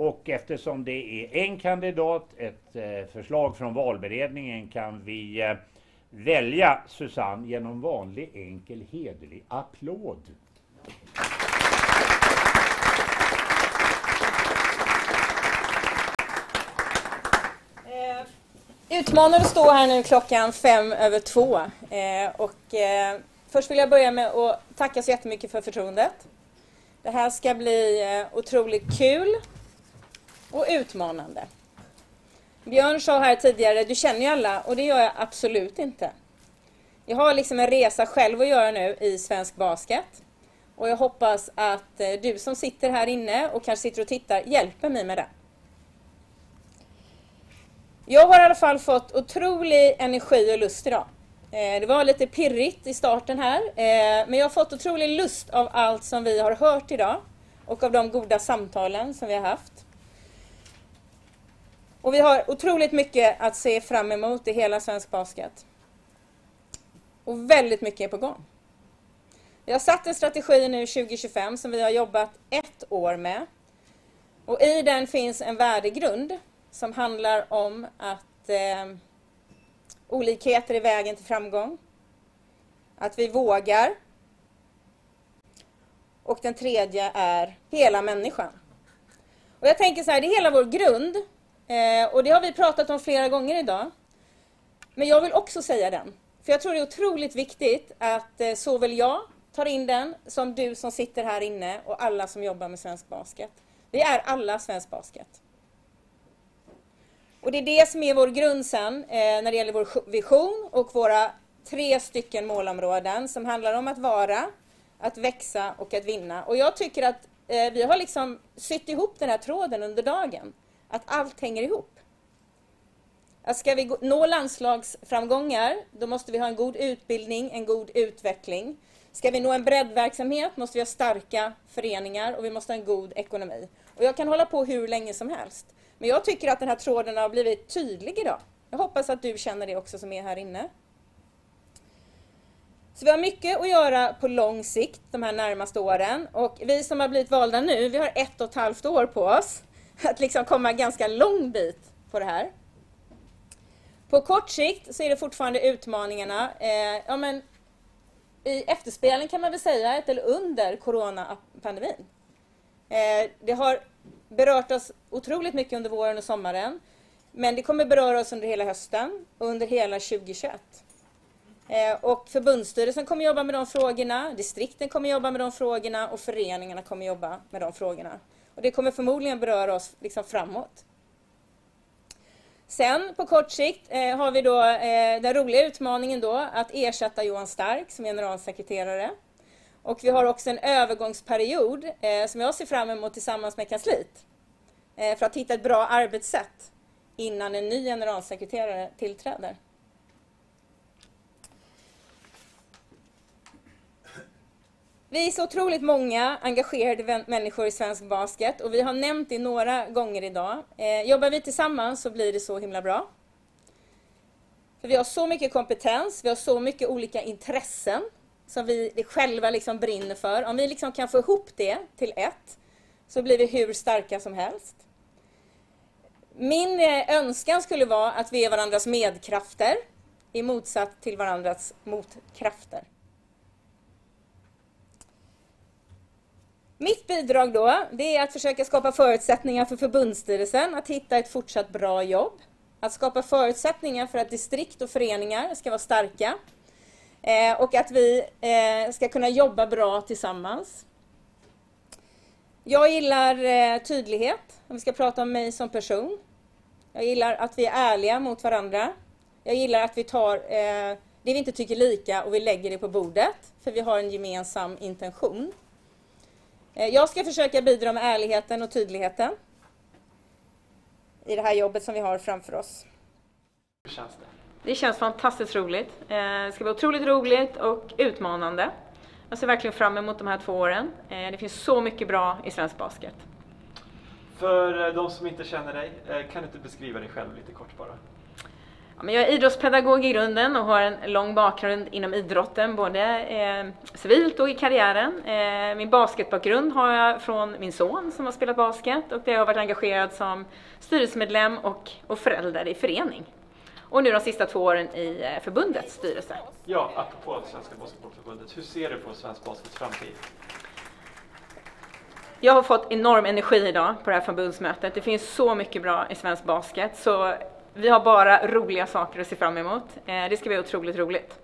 Och eftersom det är en kandidat, ett eh, förslag från valberedningen, kan vi eh, välja Susanne genom vanlig enkel hederlig applåd. Eh, Utmanande att stå här nu klockan fem över två. Eh, och, eh, först vill jag börja med att tacka så jättemycket för förtroendet. Det här ska bli eh, otroligt kul och utmanande. Björn sa här tidigare, du känner ju alla och det gör jag absolut inte. Jag har liksom en resa själv att göra nu i svensk basket. Och jag hoppas att eh, du som sitter här inne och kanske sitter och tittar hjälper mig med det. Jag har i alla fall fått otrolig energi och lust idag. Eh, det var lite pirrigt i starten här, eh, men jag har fått otrolig lust av allt som vi har hört idag och av de goda samtalen som vi har haft. Och vi har otroligt mycket att se fram emot i hela svensk basket. Och väldigt mycket är på gång. Vi har satt en strategi nu 2025 som vi har jobbat ett år med. Och i den finns en värdegrund som handlar om att eh, olikheter är vägen till framgång. Att vi vågar. Och den tredje är hela människan. Och jag tänker så här, det är hela vår grund. Eh, och det har vi pratat om flera gånger idag. Men jag vill också säga den. För jag tror det är otroligt viktigt att eh, såväl jag tar in den som du som sitter här inne och alla som jobbar med svensk basket. Vi är alla svensk basket. Och det är det som är vår grund sen eh, när det gäller vår vision och våra tre stycken målområden som handlar om att vara, att växa och att vinna. Och jag tycker att eh, vi har liksom sytt ihop den här tråden under dagen. Att allt hänger ihop. Att ska vi nå landslagsframgångar, då måste vi ha en god utbildning, en god utveckling. Ska vi nå en breddverksamhet måste vi ha starka föreningar och vi måste ha en god ekonomi. Och jag kan hålla på hur länge som helst. Men jag tycker att den här tråden har blivit tydlig idag. Jag hoppas att du känner det också som är här inne. Så vi har mycket att göra på lång sikt de här närmaste åren och vi som har blivit valda nu, vi har ett och ett halvt år på oss att liksom komma ganska lång bit på det här. På kort sikt så är det fortfarande utmaningarna. Eh, ja, men I efterspelen kan man väl säga, eller under coronapandemin. Eh, det har berört oss otroligt mycket under våren och sommaren. Men det kommer beröra oss under hela hösten och under hela 2021. Eh, och förbundsstyrelsen kommer jobba med de frågorna, distrikten kommer jobba med de frågorna och föreningarna kommer jobba med de frågorna. Och det kommer förmodligen beröra oss liksom framåt. Sen på kort sikt eh, har vi då eh, den roliga utmaningen då att ersätta Johan Stark som generalsekreterare. Och vi har också en övergångsperiod eh, som jag ser fram emot tillsammans med kansliet. Eh, för att hitta ett bra arbetssätt innan en ny generalsekreterare tillträder. Vi är så otroligt många engagerade människor i svensk basket och vi har nämnt det några gånger idag. Eh, jobbar vi tillsammans så blir det så himla bra. För vi har så mycket kompetens, vi har så mycket olika intressen som vi själva liksom brinner för. Om vi liksom kan få ihop det till ett så blir vi hur starka som helst. Min eh, önskan skulle vara att vi är varandras medkrafter i motsats till varandras motkrafter. Mitt bidrag då, det är att försöka skapa förutsättningar för förbundsstyrelsen att hitta ett fortsatt bra jobb. Att skapa förutsättningar för att distrikt och föreningar ska vara starka. Eh, och att vi eh, ska kunna jobba bra tillsammans. Jag gillar eh, tydlighet, om vi ska prata om mig som person. Jag gillar att vi är ärliga mot varandra. Jag gillar att vi tar eh, det vi inte tycker lika och vi lägger det på bordet, för vi har en gemensam intention. Eh, jag ska försöka bidra med ärligheten och tydligheten i det här jobbet som vi har framför oss. Hur känns det? Det känns fantastiskt roligt. Eh, det ska vara otroligt roligt och utmanande. Jag ser verkligen fram emot de här två åren. Eh, det finns så mycket bra i svensk basket. För de som inte känner dig, kan du inte beskriva dig själv lite kort bara? Men jag är idrottspedagog i grunden och har en lång bakgrund inom idrotten, både eh, civilt och i karriären. Eh, min basketbakgrund har jag från min son som har spelat basket och där jag har varit engagerad som styrelsemedlem och, och förälder i förening. Och nu de sista två åren i eh, förbundets styrelse. Ja, apropå Svenska Basketbollförbundet, hur ser du på svensk baskets framtid? Jag har fått enorm energi idag på det här förbundsmötet. Det finns så mycket bra i svensk basket, så vi har bara roliga saker att se fram emot. Eh, det ska bli otroligt roligt.